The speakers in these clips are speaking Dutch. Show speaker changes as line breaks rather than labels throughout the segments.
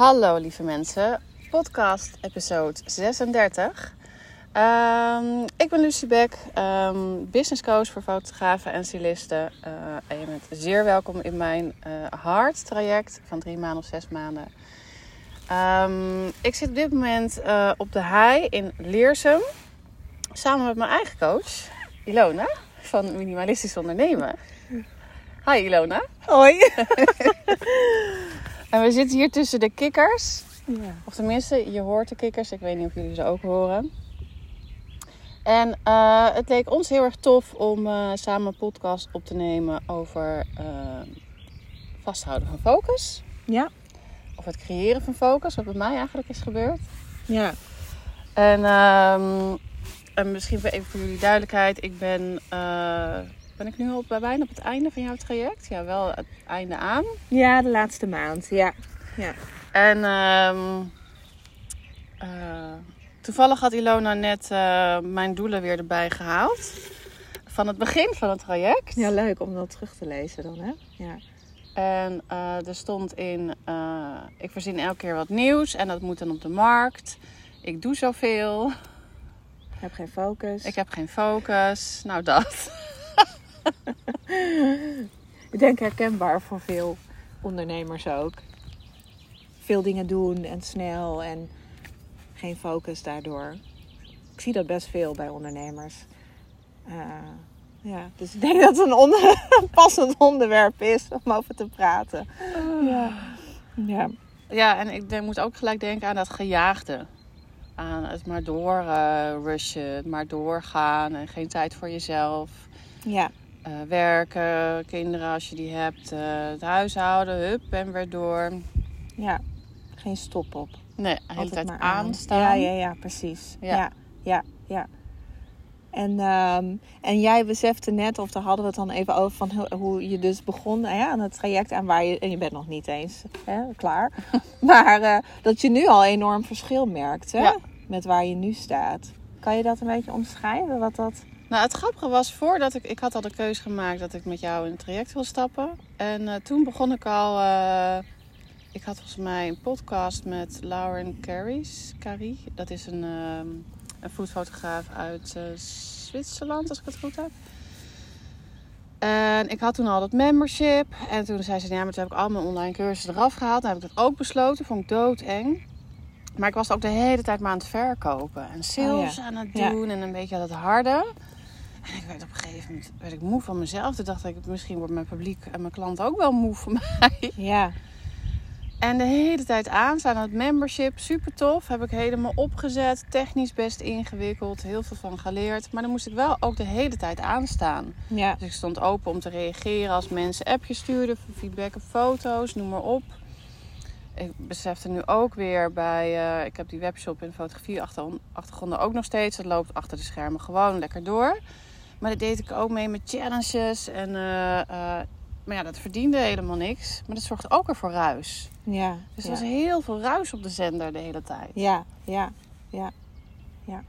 Hallo lieve mensen, podcast episode 36. Ehm, ik ben Lucie Beck, ehm, business coach voor fotografen en stylisten. Uh, en je bent zeer welkom in mijn uh, hard traject van drie maanden of zes maanden. Um, ik zit op dit moment uh, op de hei in Leersum. Samen met mijn eigen coach, Ilona, van Minimalistisch Ondernemen. Hi Ilona.
Hoi.
en we zitten hier tussen de kikkers.
Ja.
Of tenminste, je hoort de kikkers. Ik weet niet of jullie ze ook horen. En uh, het leek ons heel erg tof om uh, samen een podcast op te nemen over uh, vasthouden van focus.
Ja.
Of het creëren van focus, wat bij mij eigenlijk is gebeurd.
Ja.
En, um, en misschien even voor jullie duidelijkheid. Ik ben, ben ik nu al bijna op het einde van jouw traject? Ja, wel het einde aan.
Ja, de laatste maand. Ja. ja.
En um, toevallig had Ilona net uh, mijn doelen weer erbij gehaald. Van het begin van het traject.
Ja, leuk om dat terug te lezen dan, hè? Ja.
En uh, er stond in, ik voorzien elke keer wat nieuws en dat moet dan op de markt. Ik doe zoveel.
Ik heb geen focus.
Ik heb geen focus. Nou, dat.
ik denk herkenbaar voor veel ondernemers ook. Veel dingen doen en snel en geen focus daardoor. Ik zie dat best veel bij ondernemers. Uh, ja, dus ik denk dat het een onder passend onderwerp is om over te praten.
Uh. Ja.
ja.
Ja, en ik denk, moet ook gelijk denken aan dat gejaagde. Aan het maar door uh, rushen, het maar doorgaan en geen tijd voor jezelf.
Ja.
Uh, werken, kinderen als je die hebt, uh, het huishouden, hup en weer door.
Ja, geen stop op.
Nee, de hele tijd aanstaan.
Ja, ja, ja, precies.
Ja.
Ja, ja, ja. ja. En, um, en jij besefte net, of daar hadden we het dan even over, van hoe, hoe je dus begon hè, aan het traject. En, waar je, en je bent nog niet eens hè, klaar. maar uh, dat je nu al enorm verschil merkt hè,
Ja.
met waar je nu staat. Kan je dat een beetje omschrijven? Wat dat...
Nou, het grappige was voordat ik... Ik had al de keuze gemaakt dat ik met jou in het traject wil stappen. En uh, toen begon ik al... Uh, ik had volgens mij een podcast met Lauren Carries. Carrie. Dat is een, um, een foodfotograaf uit uh, Zwitserland, als ik het goed heb. En ik had toen al dat membership. En toen zei ze, ja, maar toen heb ik al mijn online cursussen eraf gehaald. Toen heb ik dat ook besloten. Vond ik doodeng. Maar ik was ook de hele tijd maar aan het verkopen. En sales
Oh ja.
aan het
Ja.
doen. En een beetje dat harde. En ik werd op een gegeven moment werd ik moe van mezelf. Toen dacht ik, misschien wordt mijn publiek en mijn klant ook wel moe van mij.
Ja,
En de hele tijd aanstaan aan het membership. Super tof. Heb ik helemaal opgezet. Technisch best ingewikkeld. Heel veel van geleerd. Maar dan moest ik wel ook de hele tijd aanstaan.
ja,
Dus ik stond open om te reageren als mensen appjes stuurden. Feedback op foto's. Noem maar op. Ik besefte nu ook weer bij... Uh, ik heb die webshop in fotografie achtergronden ook nog steeds. Dat loopt achter de schermen gewoon lekker door. Maar dat deed ik ook mee met challenges. En, uh, uh, maar ja, dat verdiende helemaal niks. Maar dat zorgde ook weer voor ruis.
ja.
Dus
ja.
er was heel veel ruis op de zender de hele tijd.
Ja, ja, ja, ja.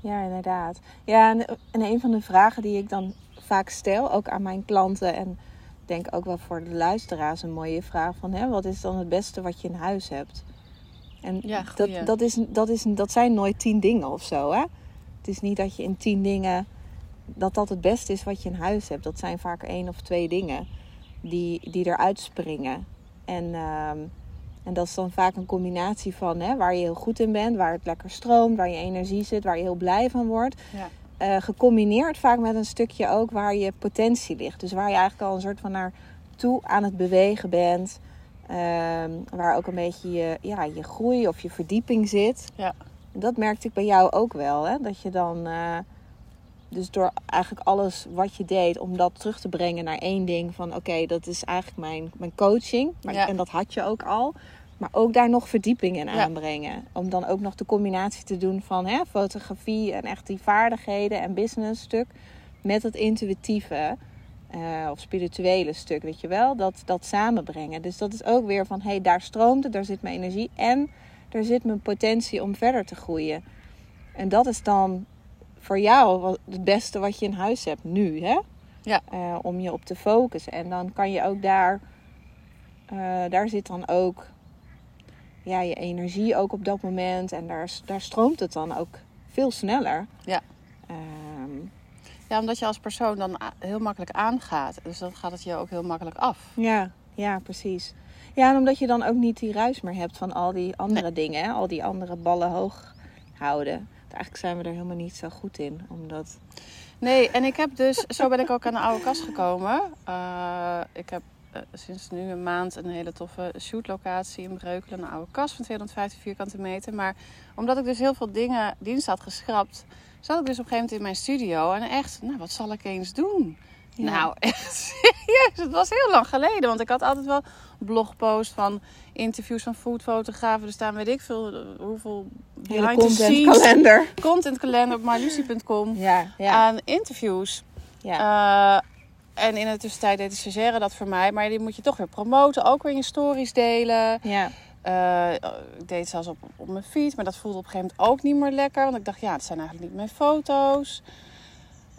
Ja, inderdaad. Ja, en, en een van de vragen die ik dan vaak stel, ook aan mijn klanten en ik denk ook wel voor de luisteraars een mooie vraag van, hè, wat is dan het beste wat je in huis hebt? En
Ja,
dat, dat, is, dat, is, dat zijn nooit tien dingen of zo, hè? Het is niet dat je in tien dingen, dat dat het beste is wat je in huis hebt. Dat zijn vaak één of twee dingen die, die eruit springen. En... ehm en dat is dan vaak een combinatie van hè, waar je heel goed in bent, waar het lekker stroomt, waar je energie zit, waar je heel blij van wordt.
Ja.
Uh, gecombineerd vaak met een stukje ook waar je potentie ligt. Dus waar je eigenlijk al een soort van naartoe aan het bewegen bent. Uh, waar ook een beetje je, ja, je groei of je verdieping zit.
Ja.
Dat merkte ik bij jou ook wel. Hè? Dat je dan, uh, dus door eigenlijk alles wat je deed, om dat terug te brengen naar één ding. Van oké, okay, dat is eigenlijk mijn, mijn coaching. Maar,
Ja.
En dat had je ook al. Maar ook daar nog verdieping in
Ja.
aanbrengen. Om dan ook nog de combinatie te doen van hè, fotografie en echt die vaardigheden en business stuk. Met het intuïtieve uh, of spirituele stuk, weet je wel. Dat, dat samenbrengen. Dus dat is ook weer van hé, hey, daar stroomt het, daar zit mijn energie. En daar zit mijn potentie om verder te groeien. En dat is dan voor jou het beste wat je in huis hebt nu, hè?
Ja.
Eh, om je op te focussen. En dan kan je ook daar, eh, daar zit dan ook ja, je energie ook op dat moment. En daar, daar stroomt het dan ook veel sneller.
Ja.
Ehm,
Ja, omdat je als persoon dan heel makkelijk aangaat. Dus dan gaat het je ook heel makkelijk af.
ja, ja, precies. Ja, en omdat je dan ook niet die ruis meer hebt van al die andere dingen. Hè? Al die andere ballen hoog houden. Eigenlijk zijn we er helemaal niet zo goed in. Omdat...
Nee, en ik heb dus, zo ben ik ook aan de oude kast gekomen. Eh, ik heb eh, sinds nu een maand een hele toffe shootlocatie in Breukelen. Een oude kast van 250 vierkante meter. Maar omdat ik dus heel veel dingen, diensten had geschrapt, zat ik dus op een gegeven moment in mijn studio. En echt, nou, wat zal ik eens doen?
Ja.
Nou, echt serieus. Het was heel lang geleden. Want ik had altijd wel blogposts van interviews van foodfotografen. Er staan weet ik veel hoeveel
Hele content
scenes
kalender.
content kalender op mylucie.com
Ja, ja,
aan interviews.
ja.
Eh, en in de tussentijd deed de stagiaire dat voor mij. Maar die moet je toch weer promoten. Ook weer in je stories delen.
ja.
Eh, ik deed het zelfs op, op mijn feed. Maar dat voelde op een gegeven moment ook niet meer lekker. Want ik dacht, ja, het zijn eigenlijk niet mijn foto's.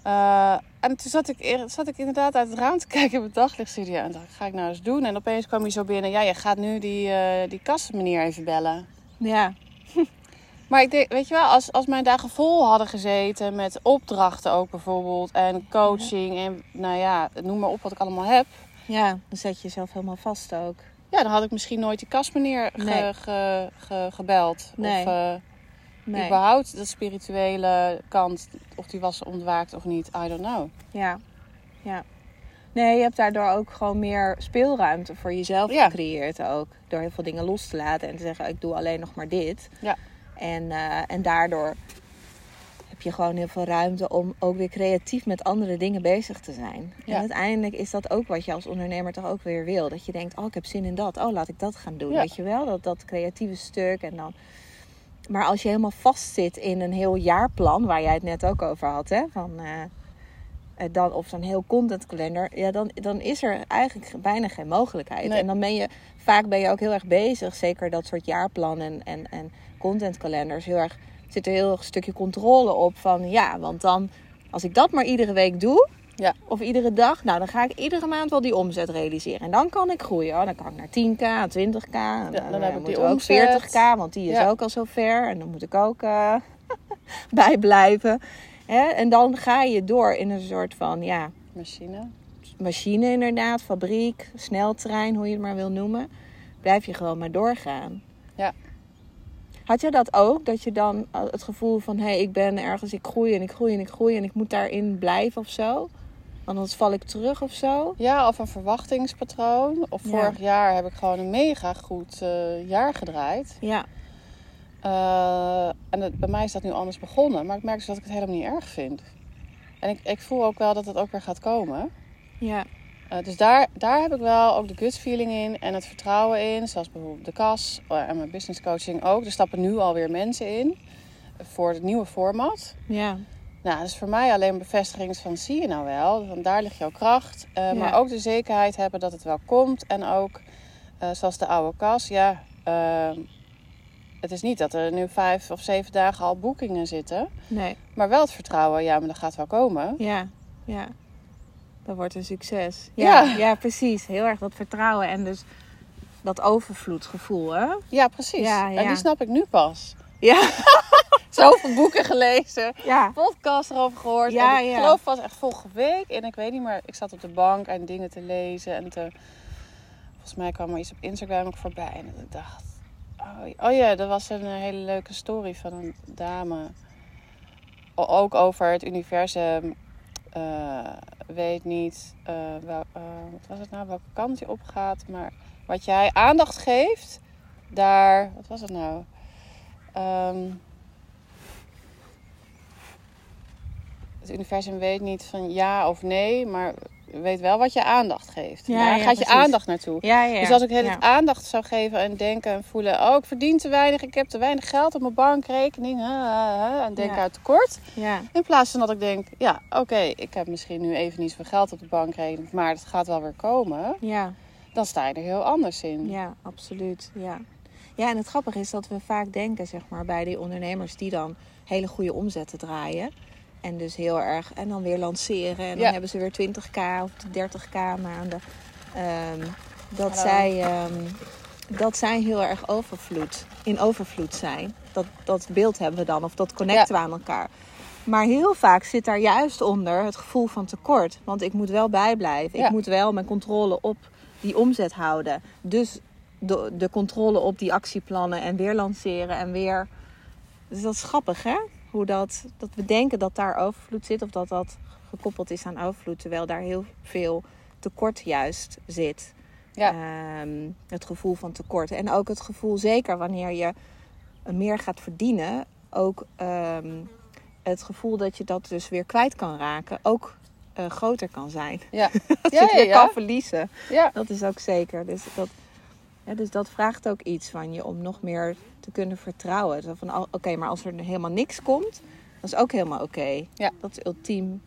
Eh, en toen zat ik, zat ik inderdaad uit het raam te kijken in mijn daglichtstudio. En dacht, ga ik nou eens doen? En opeens kwam hij zo binnen. Ja, je gaat nu die, eh die kassenmeneer even bellen.
ja.
Maar ik denk, weet je wel, als, als mijn dagen vol hadden gezeten met opdrachten ook bijvoorbeeld. En coaching en nou ja, noem maar op wat ik allemaal heb.
Ja, dan zet je jezelf helemaal vast ook.
Ja, dan had ik misschien nooit die kastmeneer ge,
Nee.
ge- ge- gebeld.
Nee.
Of eh,
Nee.
überhaupt de spirituele kant, of die was ontwaakt of niet, I don't know.
Ja, ja. Nee, je hebt daardoor ook gewoon meer speelruimte voor jezelf
Ja.
gecreëerd ook. Door heel veel dingen los te laten en te zeggen, ik doe alleen nog maar dit.
Ja.
En, eh, en daardoor heb je gewoon heel veel ruimte om ook weer creatief met andere dingen bezig te zijn.
Ja.
En uiteindelijk is dat ook wat je als ondernemer toch ook weer wil. Dat je denkt, oh ik heb zin in dat. Oh laat ik dat gaan doen.
Ja.
Weet je wel, dat, dat creatieve stuk. En dan... Maar als je helemaal vastzit in een heel jaarplan, waar jij het net ook over had, hè? Van, eh, eh, dan, of zo'n heel contentkalender, ja, dan, dan is er eigenlijk bijna geen mogelijkheid.
Nee.
En dan ben je, vaak ben je ook heel erg bezig, zeker dat soort jaarplannen en, en contentkalenders, heel erg, zit er heel erg een stukje controle op van, ja, want dan, als ik dat maar iedere week doe,
Ja.
of iedere dag, nou, dan ga ik iedere maand wel die omzet realiseren. En dan kan ik groeien. Oh, dan kan ik naar 10k, 20k. En
dan
dan,
heb
eh,
ik die
ook
omzet.
40k, want die is
Ja.
ook al zo ver. En dan moet ik ook eh bij blijven. Hè? En dan ga je door in een soort van, ja,
Machine.
machine inderdaad, fabriek, sneltrein, hoe je het maar wil noemen. Blijf je gewoon maar doorgaan.
Ja.
Had je dat ook? Dat je dan eh, het gevoel van, hé, hey, ik ben ergens, ik groei en ik groei en ik groei en ik moet daarin blijven of zo? Anders val ik terug of zo?
Ja, of een verwachtingspatroon. Of
Ja.
vorig jaar heb ik gewoon een mega goed eh, jaar gedraaid.
Ja,
Eh, en het, bij mij is dat nu anders begonnen. Maar ik merk dus dat ik het helemaal niet erg vind. En ik, ik voel ook wel dat het ook weer gaat komen.
ja,
Eh, dus daar, daar heb ik wel ook de gut feeling in en het vertrouwen in. Zoals bijvoorbeeld de kas en mijn business coaching ook. Er stappen nu alweer mensen in voor het nieuwe format.
ja,
Nou, dat is voor mij alleen een bevestiging van zie je nou wel. Want daar ligt jouw kracht. Eh,
Ja.
Maar ook de zekerheid hebben dat het wel komt. En ook, eh, zoals de oude kas, ja... eh, het is niet dat er nu vijf of zeven dagen al boekingen zitten.
nee,
Maar wel het vertrouwen, ja, maar dat gaat wel komen.
ja, ja. Dat wordt een succes. Ja,
Ja.
ja. precies. Heel erg dat vertrouwen en dus dat overvloedgevoel, hè?
Ja, precies.
Ja, ja.
En die snap ik nu pas.
Ja,
Zoveel boeken gelezen.
ja,
podcast erover gehoord.
Ja,
en ik
ja.
geloof het was echt vorige week. En ik weet niet meer, ik zat op de bank en dingen te lezen. En te, volgens mij kwam er iets op Instagram ook voorbij. En ik dacht, oh, oh ja, dat was een eh, hele leuke story van een dame. Ook over het universum. eh, weet niet, eh, wel, wat was het nou, welke kant je opgaat. Maar wat jij aandacht geeft, daar, wat was het nou? Ehm, het universum weet niet van ja of nee, maar weet wel wat je aandacht geeft.
Ja,
Daar
ja,
gaat je aandacht naartoe.
ja, ja.
Dus als ik het aandacht zou geven en denken en voelen... oh, ik verdien te weinig, ik heb te weinig geld op mijn bankrekening... hè, en denken
Ja.
uit tekort.
Ja,
In plaats van dat ik denk, ja, oké, ik heb misschien nu even niet zoveel geld op de bankrekening... maar het gaat wel weer komen.
ja,
Dan sta je er heel anders in.
ja, absoluut. Ja. Ja, en het grappige is dat we vaak denken, zeg maar, bij die ondernemers die dan hele goede omzetten draaien. En dus heel erg, en dan weer lanceren. En dan
Ja.
hebben ze weer 20k of 30k maanden. Ehm, dat
Hallo.
zij ehm, dat zij heel erg overvloed, in overvloed zijn. Dat, dat beeld hebben we dan, of dat connecten we aan elkaar. Maar heel vaak zit daar juist onder het gevoel van tekort. Want ik moet wel bijblijven.
Ja.
Ik moet wel mijn controle op die omzet houden. Dus de, de controle op die actieplannen en weer lanceren en weer. Dus dat is grappig, hè? Hoe dat, dat we denken dat daar overvloed zit of dat dat gekoppeld is aan overvloed, terwijl daar heel veel tekort juist zit.
Ja.
Ehm, het gevoel van tekort. En ook het gevoel, zeker wanneer je meer gaat verdienen, ook ehm, het gevoel dat je dat dus weer kwijt kan raken, ook eh, groter kan zijn.
Ja.
Dat je
ja,
weer kan verliezen.
ja.
Dat is ook zeker. Dus dat, ja, dus dat vraagt ook iets van je om nog meer te kunnen vertrouwen. Zo van, oké, maar als er helemaal niks komt, dat is ook helemaal oké.
Ja.
Dat is ultiem,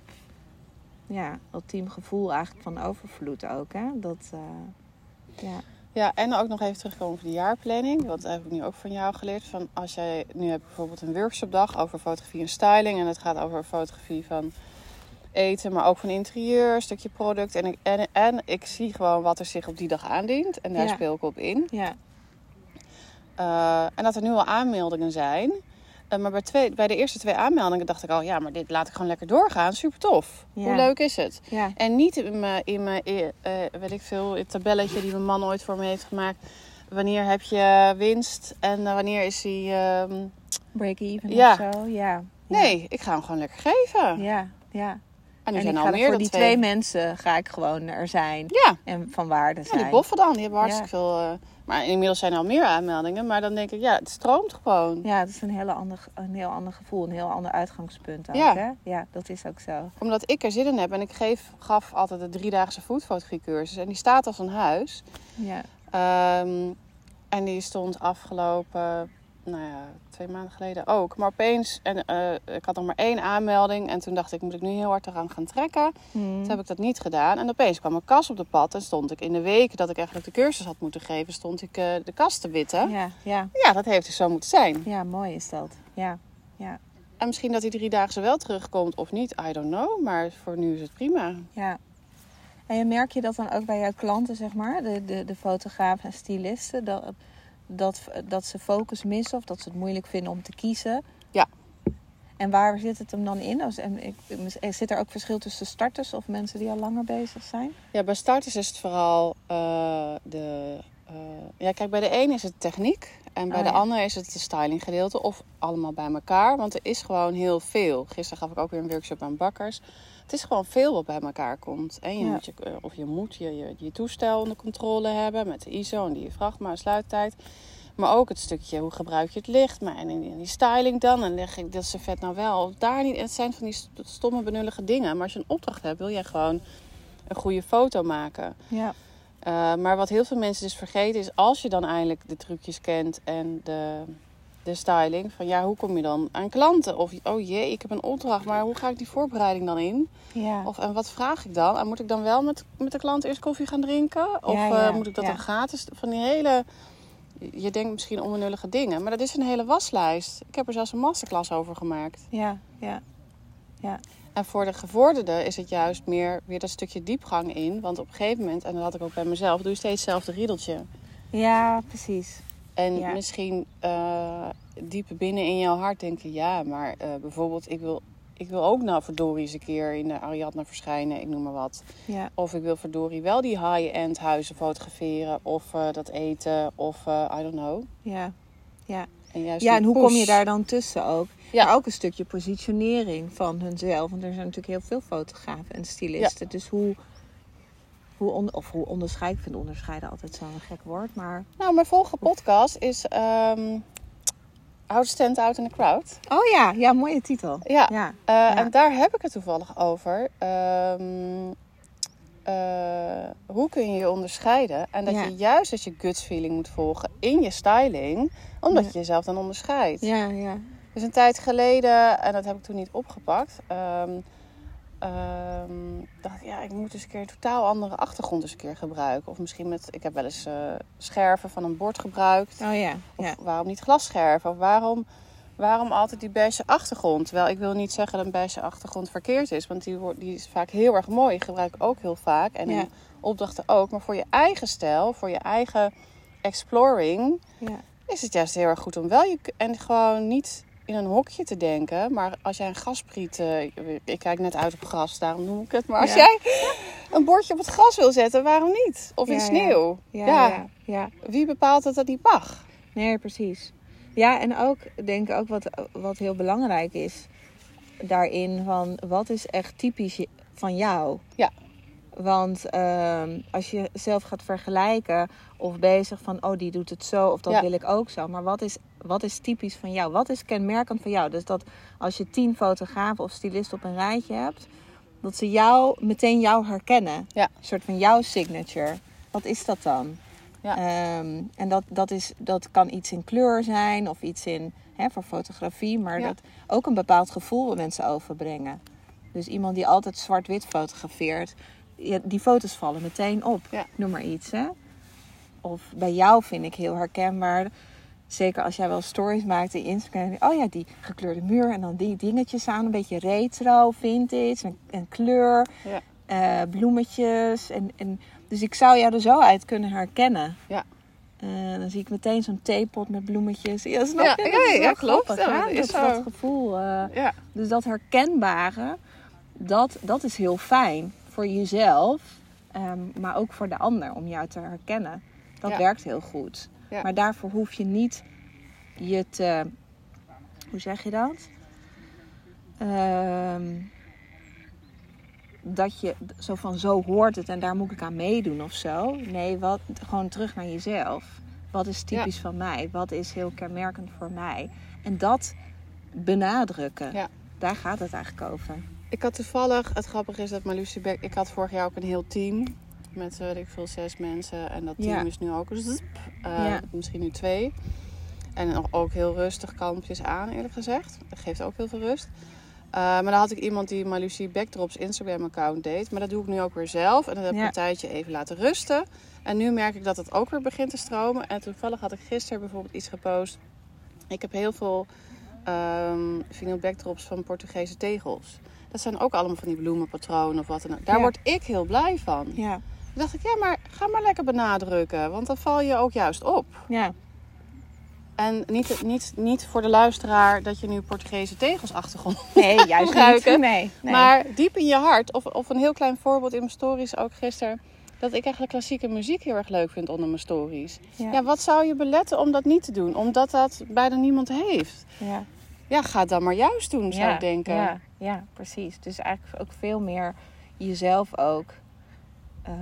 ja, ultiem gevoel eigenlijk van overvloed ook. Hè? Dat, eh, ja.
Ja, en ook nog even terugkomen op de jaarplanning. Want dat heb ik nu ook van jou geleerd. Van als jij nu hebt bijvoorbeeld een workshopdag over fotografie en styling. En het gaat over fotografie van eten, maar ook van interieur, een stukje product. En ik, en, en ik zie gewoon wat er zich op die dag aandient. En daar
Ja.
speel ik op in.
Ja,
Eh, en dat er nu al aanmeldingen zijn. Eh, maar bij, twee, bij de eerste twee aanmeldingen dacht ik al... Ja, maar dit laat ik gewoon lekker doorgaan. Super tof.
Ja.
Hoe leuk is het?
ja,
En niet in mijn, in mijn eh, weet ik veel, het tabelletje die mijn man ooit voor me heeft gemaakt. Wanneer heb je winst en wanneer is die... ehm,
break-even
Ja.
of zo. Ja.
Nee, ik ga hem gewoon lekker geven.
Ja, ja.
En er
En
zijn al
er
meer
voor
dan
die
twee.
twee mensen ga ik gewoon er zijn.
Ja,
En van waarde
ja,
zijn.
die boffen dan. Die hebben hartstikke
Ja.
veel... eh, maar inmiddels zijn er al meer aanmeldingen. Maar dan denk ik, ja, het stroomt gewoon.
Ja, dat is een, hele ander, een heel ander gevoel, een heel ander uitgangspunt ook.
Ja.
Hè? ja, dat is ook zo.
Omdat ik er zin in heb. En ik geef, gaf altijd de driedaagse foodfotografiecursus. En die staat als een huis.
Ja,
Ehm, en die stond afgelopen, nou ja, twee maanden geleden ook. Maar opeens, en, eh, ik had nog maar één aanmelding. En toen dacht ik, moet ik nu heel hard eraan gaan trekken?
Hmm.
Toen heb ik dat niet gedaan. En opeens kwam een kas op de pad. En stond ik in de week dat ik eigenlijk de cursus had moeten geven, stond ik eh, de kast te witten. Ja.
ja, ja,
dat heeft dus zo moeten zijn.
ja, mooi is dat. Ja, ja,
En misschien dat die driedaagse wel terugkomt of niet, I don't know. Maar voor nu is het prima.
ja. En merk je dat dan ook bij jouw klanten, zeg maar, de, de, de fotografen en stylisten, dat, dat, dat ze focus missen of dat ze het moeilijk vinden om te kiezen?
Ja.
En waar zit het hem dan in? Als- en ik- Zit er ook verschil tussen starters of mensen die al langer bezig zijn?
Ja, bij starters is het vooral eh, de. eh, ja, kijk, bij de een is het techniek. En bij
Oh,
de
ja.
ander is het de styling gedeelte. Of allemaal bij elkaar. Want er is gewoon heel veel. Gisteren gaf ik ook weer een workshop aan bakkers. Het is gewoon veel wat bij elkaar komt. En je
Ja.
moet je, eh, of je moet je, je, je toestel onder controle hebben. Met de ISO en die vrachtma en sluittijd. Maar ook het stukje, hoe gebruik je het licht? Maar en, en die styling dan. En leg ik dat servet nou wel of daar niet. Het zijn van die st- stomme benullige dingen. Maar als je een opdracht hebt, wil jij gewoon een goede foto maken.
Ja.
Uh, maar wat heel veel mensen dus vergeten is, als je dan eindelijk de trucjes kent en de, de styling, van ja, hoe kom je dan aan klanten? Of oh jee, ik heb een opdracht, maar hoe ga ik die voorbereiding dan in?
Ja.
Of en wat vraag ik dan? En moet ik dan wel met, met de klant eerst koffie gaan drinken? Of
Ja, ja,
eh, moet ik dat
ja.
dan gratis? Van die hele, je denkt misschien onbenullige dingen, maar dat is een hele waslijst. Ik heb er zelfs een masterclass over gemaakt.
ja, ja,
En voor de gevorderde is het juist meer weer dat stukje diepgang in. Want op een gegeven moment, en dat had ik ook bij mezelf, doe je steeds hetzelfde riedeltje.
ja, precies.
En
Ja.
misschien eh diep binnen in jouw hart denken, ja, maar eh, bijvoorbeeld, ik wil, ik wil ook nou verdorie eens een keer in de Ariadne verschijnen, ik noem maar wat.
Ja,
Of ik wil verdorie wel die high-end huizen fotograferen, of eh, dat eten, of I don't know.
ja.
En, juist
Ja, en hoe
push.
kom je daar dan tussen ook?
Ja.
Maar ook een stukje positionering van hunzelf. Want er zijn natuurlijk heel veel fotografen en stylisten. Dus hoe, hoe, on, of hoe onderscheid, ik vind onderscheiden altijd zo'n gek woord. Maar,
Nou, mijn volgende podcast is How to Stand Out in the Crowd.
oh ja, ja, mooie titel.
Ja,
Ja,
Eh,
Ja.
En daar heb ik het toevallig over. Ehm, eh, hoe kun je je onderscheiden? En dat
Ja.
je juist als je guts feeling moet volgen in je styling, omdat je jezelf dan onderscheidt.
ja, ja.
Dus een tijd geleden, en dat heb ik toen niet opgepakt, ehm, ehm, dacht ja, ik moet eens een keer een totaal andere achtergrond eens een keer gebruiken. Of misschien met, ik heb wel eens eh, scherven van een bord gebruikt.
Oh ja,
Of
ja.
waarom niet glasscherven? Of waarom, waarom altijd die beige achtergrond? Terwijl ik wil niet zeggen dat een beige achtergrond verkeerd is. Want die, wordt, die is vaak heel erg mooi. Ik gebruik ik ook heel vaak. En
Ja.
in opdrachten ook. Maar voor je eigen stijl, voor je eigen exploring
Ja.
is het juist heel erg goed om wel je en gewoon niet in een hokje te denken. Maar als jij een gaspriet, eh, ik kijk net uit op gras, daarom noem ik het. Maar als
Ja.
jij een bordje op het gras wil zetten, waarom niet? Of in
Ja,
sneeuw.
Ja,
Ja. Wie bepaalt dat dat niet mag?
Nee, precies. Ja, en ook denk ik ook wat, wat heel belangrijk is daarin van wat is echt typisch van jou.
Ja.
Want ehm, als je zelf gaat vergelijken of bezig van oh die doet het zo of dat
Ja.
wil ik ook zo. Maar wat is, wat is typisch van jou? Wat is kenmerkend van jou? Dus dat als je tien fotografen of stylisten op een rijtje hebt, dat ze jou meteen jou herkennen.
Ja.
Een soort van jouw signature. Wat is dat dan?
Ja.
Ehm, en dat, dat, is, dat kan iets in kleur zijn of iets in hè, voor fotografie, maar
Ja.
dat ook een bepaald gevoel wat mensen overbrengen. Dus iemand die altijd zwart-wit fotografeert, die foto's vallen meteen op.
Ja.
Noem maar iets, hè? Of bij jou vind ik heel herkenbaar. Zeker als jij wel stories maakt in Instagram. Oh ja, die gekleurde muur en dan die dingetjes aan. Een beetje retro, vintage, en, en kleur,
Ja.
eh, bloemetjes. En, en, dus ik zou jou er zo uit kunnen herkennen.
Ja.
Eh, dan zie ik meteen zo'n theepot met bloemetjes. Ja, snap
Ja,
je? Dat
ja,
is
ja, klopt.
grappig,
Ja, dat is
dat,
zo.
dat gevoel. eh,
Ja.
dus dat herkenbare, dat, dat is heel fijn voor jezelf, ehm, maar ook voor de ander om jou te herkennen. Dat werkt heel goed.
Ja.
Maar daarvoor hoef je niet je te. Hoe zeg je dat? Ehm, dat je zo van zo hoort het en daar moet ik aan meedoen of zo. Nee, wat, gewoon terug naar jezelf. Wat is typisch van mij? Wat is heel kenmerkend voor mij? En dat benadrukken.
Ja.
Daar gaat het eigenlijk over.
Ik had toevallig, het grappige is dat Marlucie Beck, ik had vorig jaar ook een heel team met eh, weet ik veel zes mensen en dat team
Ja.
is nu ook zp, eh, misschien nu twee. En nog ook heel rustig, kalmpjes aan eerlijk gezegd. Dat geeft ook heel veel rust. Eh, maar dan had ik iemand die Marlucie Backdrops Instagram account deed. Maar dat doe ik nu ook weer zelf. En dat heb ik
Ja.
een tijdje even laten rusten. En nu merk ik dat het ook weer begint te stromen. En toevallig had ik gisteren bijvoorbeeld iets gepost. Ik heb heel veel ehm vinyl backdrops van Portugese tegels. Dat zijn ook allemaal van die bloemenpatronen of wat dan ook. Daar
Ja.
word ik heel blij van.
Ja.
Toen dacht ik, ja, maar ga maar lekker benadrukken. Want dan val je ook juist op.
Ja.
En niet, niet, niet voor de luisteraar dat je nu Portugese tegels achtergrond
Nee, juist niet. Nee. nee.
Maar diep in je hart, of, of een heel klein voorbeeld in mijn stories ook gisteren. Dat ik eigenlijk klassieke muziek heel erg leuk vind onder mijn stories.
ja.
Ja, wat zou je beletten om dat niet te doen? Omdat dat bijna niemand heeft.
ja.
Ja, ga het dan maar juist doen, zou
ja,
ik denken.
Ja, ja, precies. Dus eigenlijk ook veel meer jezelf ook eh,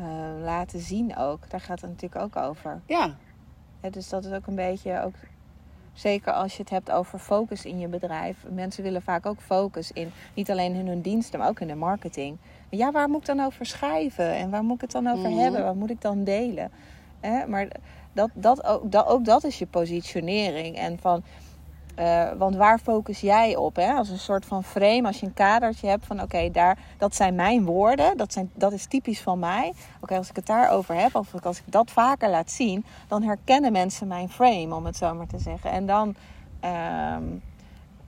laten zien ook. Daar gaat het natuurlijk ook over.
Ja,
dus dat is ook een beetje ook. Zeker als je het hebt over focus in je bedrijf. Mensen willen vaak ook focus in. Niet alleen in hun diensten, maar ook in de marketing. Ja, waar moet ik dan over schrijven? En waar moet ik het dan over
Mhm.
hebben? Wat moet ik dan delen? Maar dat, dat, ook, dat, ook dat is je positionering. En van, eh, want waar focus jij op? Hè? Als een soort van frame, als je een kadertje hebt van oké, daar dat zijn mijn woorden, dat, zijn, dat is typisch van mij. Oké, als ik het daarover heb, of als ik dat vaker laat zien, dan herkennen mensen mijn frame, om het zo maar te zeggen. En dan, ehm,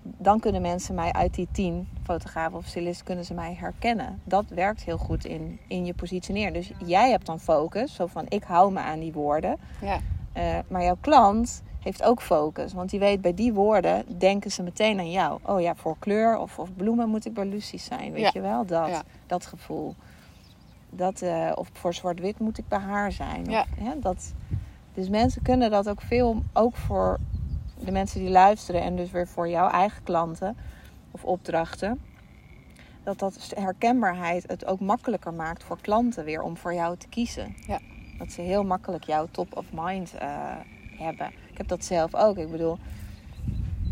dan kunnen mensen mij uit die tien fotografen of stylisten kunnen ze mij herkennen. Dat werkt heel goed in, in je positioneren. Dus jij hebt dan focus, zo van ik hou me aan die woorden.
ja,
Eh, maar jouw klant heeft ook focus. Want die weet bij die woorden denken ze meteen aan jou. Oh ja, voor kleur of, of bloemen moet ik bij Lucie zijn. Weet
Ja.
je wel? Dat,
Ja.
dat gevoel. Dat, eh, of voor zwart-wit moet ik bij haar zijn.
Ja.
Of, hè, dat, dus mensen kunnen dat ook veel, ook voor de mensen die luisteren en dus weer voor jouw eigen klanten of opdrachten. Dat dat herkenbaarheid het ook makkelijker maakt voor klanten weer om voor jou te kiezen.
Ja.
Dat ze heel makkelijk jouw top of mind eh, hebben. Ik heb dat zelf ook. Ik bedoel,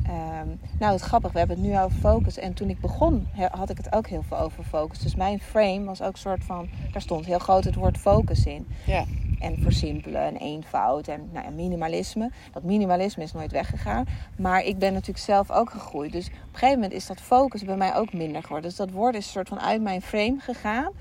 ehm, nou het grappig, we hebben het nu over focus. En toen ik begon had ik het ook heel veel over focus. Dus mijn frame was ook een soort van, daar stond heel groot het woord focus in.
ja,
En versimpelen en eenvoud en nou ja, minimalisme. Dat minimalisme is nooit weggegaan. Maar ik ben natuurlijk zelf ook gegroeid. Dus op een gegeven moment is dat focus bij mij ook minder geworden. Dus dat woord is een soort van uit mijn frame gegaan.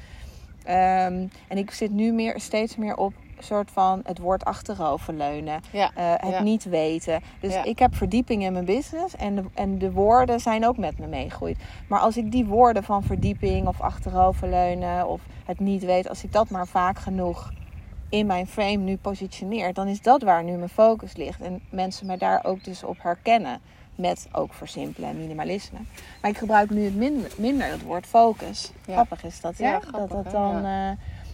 Ehm, en ik zit nu meer, steeds meer op soort van het woord achteroverleunen.
ja,
eh, het
Ja.
niet weten. Dus
Ja.
ik heb verdieping in mijn business en de, en de woorden zijn ook met me meegegroeid. Maar als ik die woorden van verdieping of achteroverleunen of het niet weten, als ik dat maar vaak genoeg in mijn frame nu positioneer, dan is dat waar nu mijn focus ligt. En mensen mij daar ook dus op herkennen. Met ook versimpelen en minimalisme. Maar ik gebruik nu het minder, minder het woord focus.
Ja.
Grappig is dat,
Ja,
ja?
grappig,
dat dat dan, eh,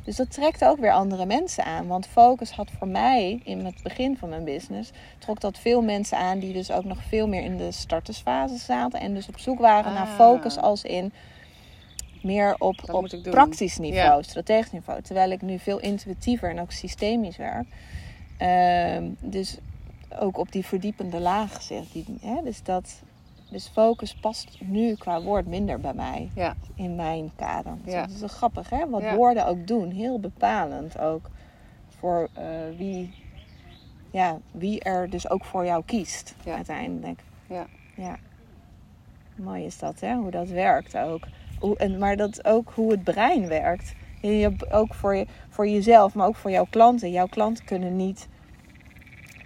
dus dat trekt ook weer andere mensen aan. Want focus had voor mij in het begin van mijn business... trok dat veel mensen aan die dus ook nog veel meer in de startersfase zaten. En dus op zoek waren naar
Ah.
focus als in meer op,
Dat
op praktisch niveau,
Ja.
strategisch niveau. Terwijl ik nu veel intuïtiever en ook systemisch werk. Ehm, dus ook op die verdiepende laag zit. Die, hè, dus, dat, dus focus past nu qua woord minder bij mij.
Ja.
In mijn kader. Dus
Ja.
Dat is wel grappig, hè? Wat
Ja.
woorden ook doen. Heel bepalend ook voor eh, wie, ja, wie er dus ook voor jou kiest
Ja.
uiteindelijk.
Ja.
ja. Mooi is dat, hè? Hoe dat werkt ook. Hoe, en, maar dat ook hoe het brein werkt. Je, ook voor, je, voor jezelf, maar ook voor jouw klanten. Jouw klanten kunnen niet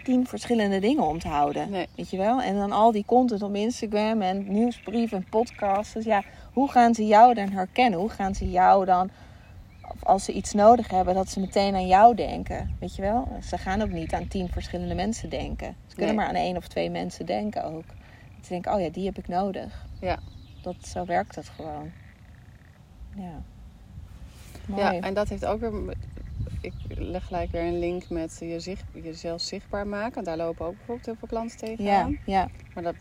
tien verschillende dingen onthouden.
Nee.
Weet je wel? En dan al die content op Instagram en nieuwsbrief en podcasts. Dus ja, hoe gaan ze jou dan herkennen? Hoe gaan ze jou dan, of als ze iets nodig hebben, dat ze meteen aan jou denken? Weet je wel? Ze gaan ook niet aan tien verschillende mensen denken. Ze kunnen maar aan één of twee mensen denken ook. Dat ze denken, oh ja, die heb ik nodig.
Ja.
Dat, zo werkt het gewoon. Ja. Mooi.
Ja, en dat heeft ook weer. Ik leg gelijk weer een link met je zicht, jezelf zichtbaar maken. Daar lopen ook bijvoorbeeld heel veel klanten
ja,
tegenaan.
ja.
Maar daar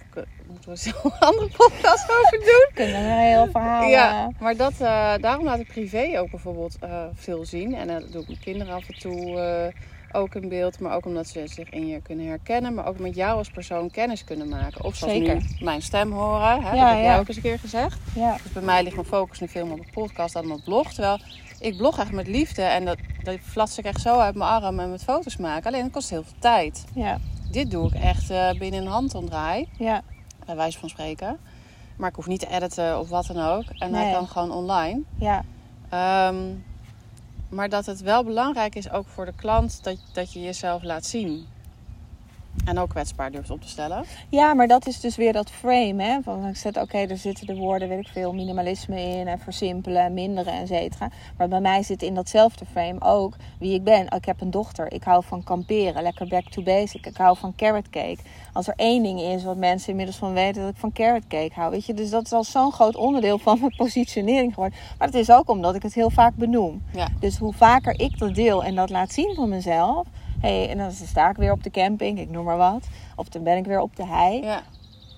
moeten we zo een andere podcast over doen.
Kunnen we een heel verhaal...
Ja,
eh,
maar dat, eh, daarom laat ik privé ook bijvoorbeeld eh, veel zien. En dat doe ik mijn kinderen af en toe ook in beeld. Maar ook omdat ze zich in je kunnen herkennen. Maar ook met jou als persoon kennis kunnen maken. Of zoals
Zeker.
nu mijn stem horen. Hè?
Ja,
dat heb jij
ja.
ook eens een keer gezegd.
ja.
Dus bij mij ligt mijn focus nu veel meer op de podcast dan op blog. Terwijl ik blog echt met liefde. En dat, dat flats ik echt zo uit mijn arm en met foto's maken. Alleen dat kost heel veel tijd.
ja,
Dit doe ik echt eh, binnen een handomdraai.
ja,
Bij wijze van spreken. Maar ik hoef niet te editen of wat dan ook. En hij
Nee.
kan gewoon online.
ja,
Ehm, maar dat het wel belangrijk is ook voor de klant dat, dat je jezelf laat zien. En ook kwetsbaar durft op te stellen.
Ja, maar dat is dus weer dat frame. Hè? Van ik zet, oké, er zitten de woorden, weet ik veel, minimalisme in en versimpelen en minderen, et cetera. Maar bij mij zit in datzelfde frame ook wie ik ben. Ik heb een dochter, ik hou van kamperen, lekker back to basic. Ik hou van carrot cake. Als er één ding is wat mensen inmiddels van weten, dat ik van carrot cake hou. Weet je, dus dat is al zo'n groot onderdeel van mijn positionering geworden. Maar het is ook omdat ik het heel vaak benoem.
Ja.
Dus hoe vaker ik dat deel en dat laat zien van mezelf. Hey, en dan sta ik weer op de camping, ik noem maar wat. Of dan ben ik weer op de hei
Ja,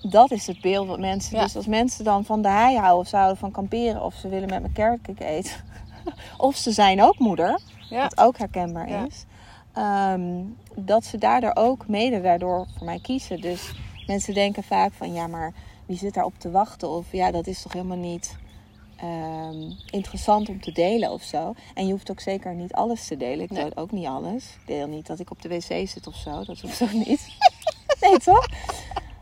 dat is het beeld wat mensen.
Ja.
Dus als mensen dan van de hei houden of ze houden van kamperen of ze willen met mijn carrotcake eten. of ze zijn ook moeder,
ja.
wat ook herkenbaar is. ehm, dat ze daardoor ook mede daardoor voor mij kiezen. Dus mensen denken vaak van ja, maar wie zit daarop te wachten? Of ja, dat is toch helemaal niet ehm, interessant om te delen of zo. En je hoeft ook zeker niet alles te delen. Ik
Nee.
deel ook niet alles. Ik deel niet dat ik op de wc zit of zo. Dat hoeft ook niet. nee, toch?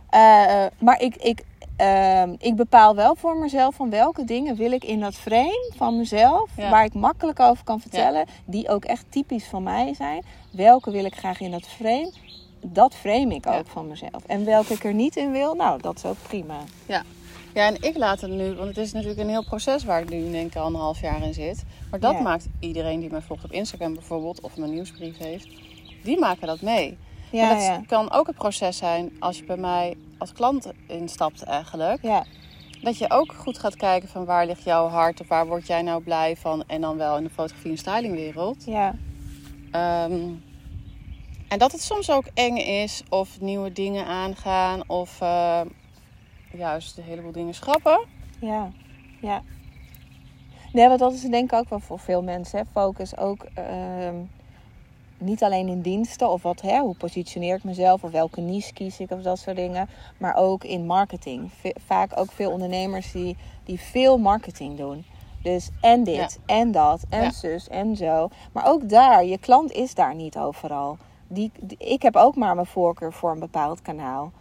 Eh, maar ik, ik, ehm, ik bepaal wel voor mezelf van welke dingen wil ik in dat frame van mezelf,
Ja.
waar ik makkelijk over kan vertellen, die ook echt typisch van mij zijn. Welke wil ik graag in dat frame? Dat frame ik
Ja.
ook van mezelf. En welke ik er niet in wil, nou, dat is ook prima.
Ja, en ik laat het nu, want het is natuurlijk een heel proces waar ik nu denk ik al een half jaar in zit. Maar dat
Ja.
maakt iedereen die mij volgt op Instagram bijvoorbeeld, of mijn nieuwsbrief heeft, die maken dat mee.
Ja,
en dat
ja.
kan ook het proces zijn als je bij mij als klant instapt eigenlijk.
Ja,
Dat je ook goed gaat kijken van waar ligt jouw hart of waar word jij nou blij van. En dan wel in de fotografie en stylingwereld.
ja,
Ehm, en dat het soms ook eng is of nieuwe dingen aangaan of eh, juist een heleboel dingen schrappen.
ja, ja. Nee, want dat is denk ik ook wel voor veel mensen. Hè. Focus ook ehm, niet alleen in diensten of wat, hè, hoe positioneer ik mezelf of welke niche kies ik of dat soort dingen. Maar ook in marketing. Vaak ook veel ondernemers die, die veel marketing doen. Dus en dit en dat en
Ja.
zus en zo. Maar ook daar, je klant is daar niet overal. Die, die- ik heb ook maar mijn voorkeur voor een bepaald kanaal.